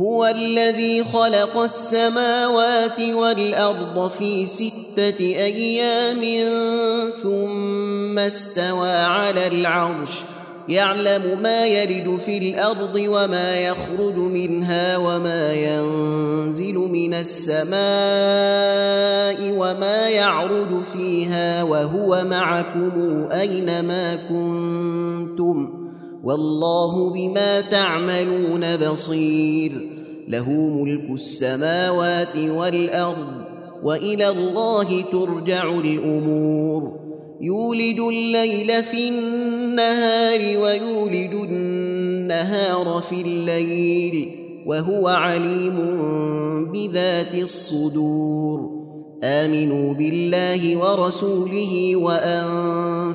هو الذي خلق السماوات والأرض في ستة أيام ثم استوى على العرش. يعلم ما يلد في الأرض وما يخرج منها وما ينزل من السماء وما يعرج فيها وهو معكم أينما كنتم. والله بما تعملون بصير. له ملك السماوات والأرض وإلى الله ترجع الأمور. يولد الليل في النهار ويولد النهار في الليل وهو عليم بذات الصدور. آمنوا بالله ورسوله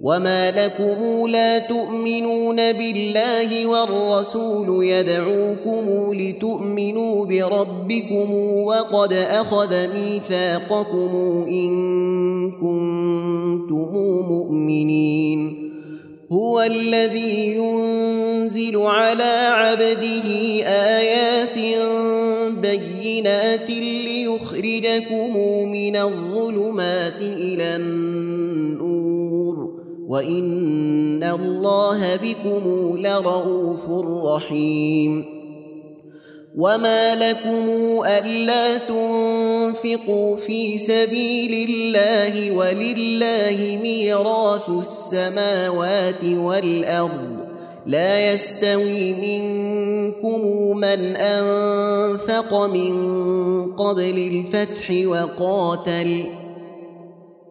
وما لكم لا تؤمنون بالله والرسول يدعوكم لتؤمنوا بربكم وقد اخذ ميثاقكم ان كنتم مؤمنين. هو الذي ينزل على عبده ايات بينات ليخرجكم من الظلمات إلى النور وان الله بكم لرؤوف رحيم وما لكم الا تنفقوا في سبيل الله ولله ميراث السماوات والارض لا يستوي منكم من انفق من قبل الفتح وقاتل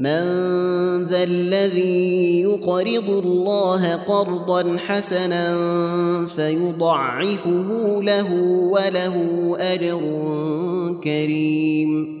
من ذا الذي يقرض الله قرضا حسنا فيضعفه له وله أجر كريم.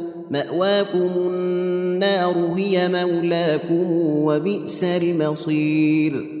مأواكم النار هي مولاكم وبئس المصير.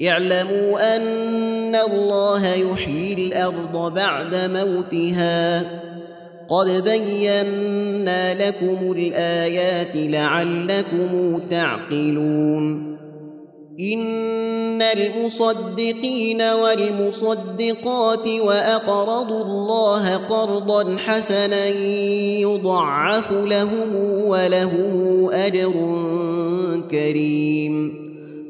اعلموا أن الله يحيي الأرض بعد موتها. قد بينا لكم الآيات لعلكم تعقلون. إن المصدقين والمصدقات وأقرضوا الله قرضا حسنا يضعف لهم ولهم أجر كريم.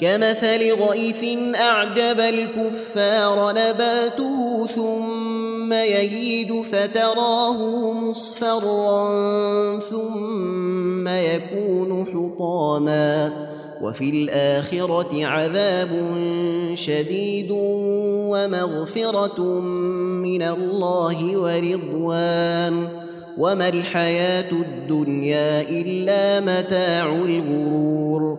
كمثل غيث أعجب الكفار نباته ثم يهيد فتراه مصفرا ثم يكون حطاما وفي الآخرة عذاب شديد ومغفرة من الله ورضوان وما الحياة الدنيا إلا متاع الغرور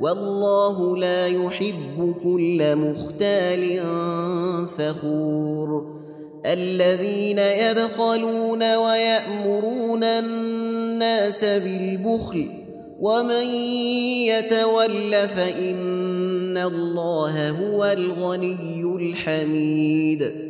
والله لا يحب كل مختال فخور. الذين يبخلون ويأمرون الناس بالبخل ومن يتول فإن الله هو الغني الحميد.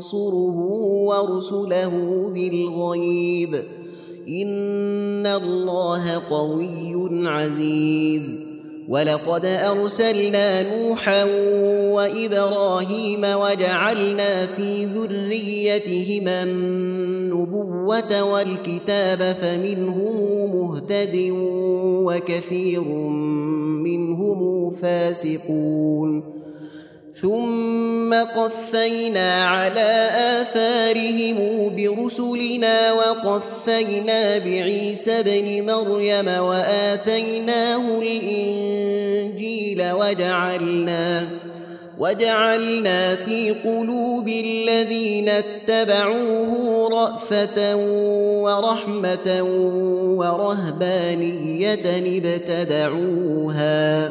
ينصره ورسله بالغيب. إن الله قوي عزيز. ولقد أرسلنا نوحا وإبراهيم وجعلنا في ذريتهما النبوة والكتاب فمنهم مهتد وكثير منهم فاسقون. ثم قفينا على آثارهم برسلنا وقفينا بعيسى ابن مريم وآتيناه الإنجيل وجعلنا وجعلنا في قلوب الذين اتبعوه رأفة ورحمة ورهبانية ابتدعوها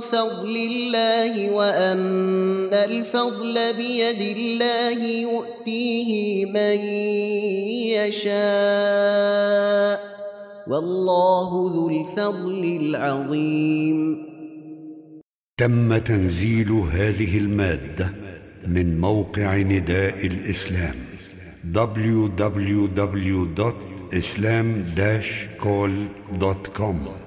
فضل الله وأن الفضل بيد الله يؤتيه من يشاء والله ذو الفضل العظيم. تم تنزيل هذه المادة من موقع نداء الإسلام www.islam-call.com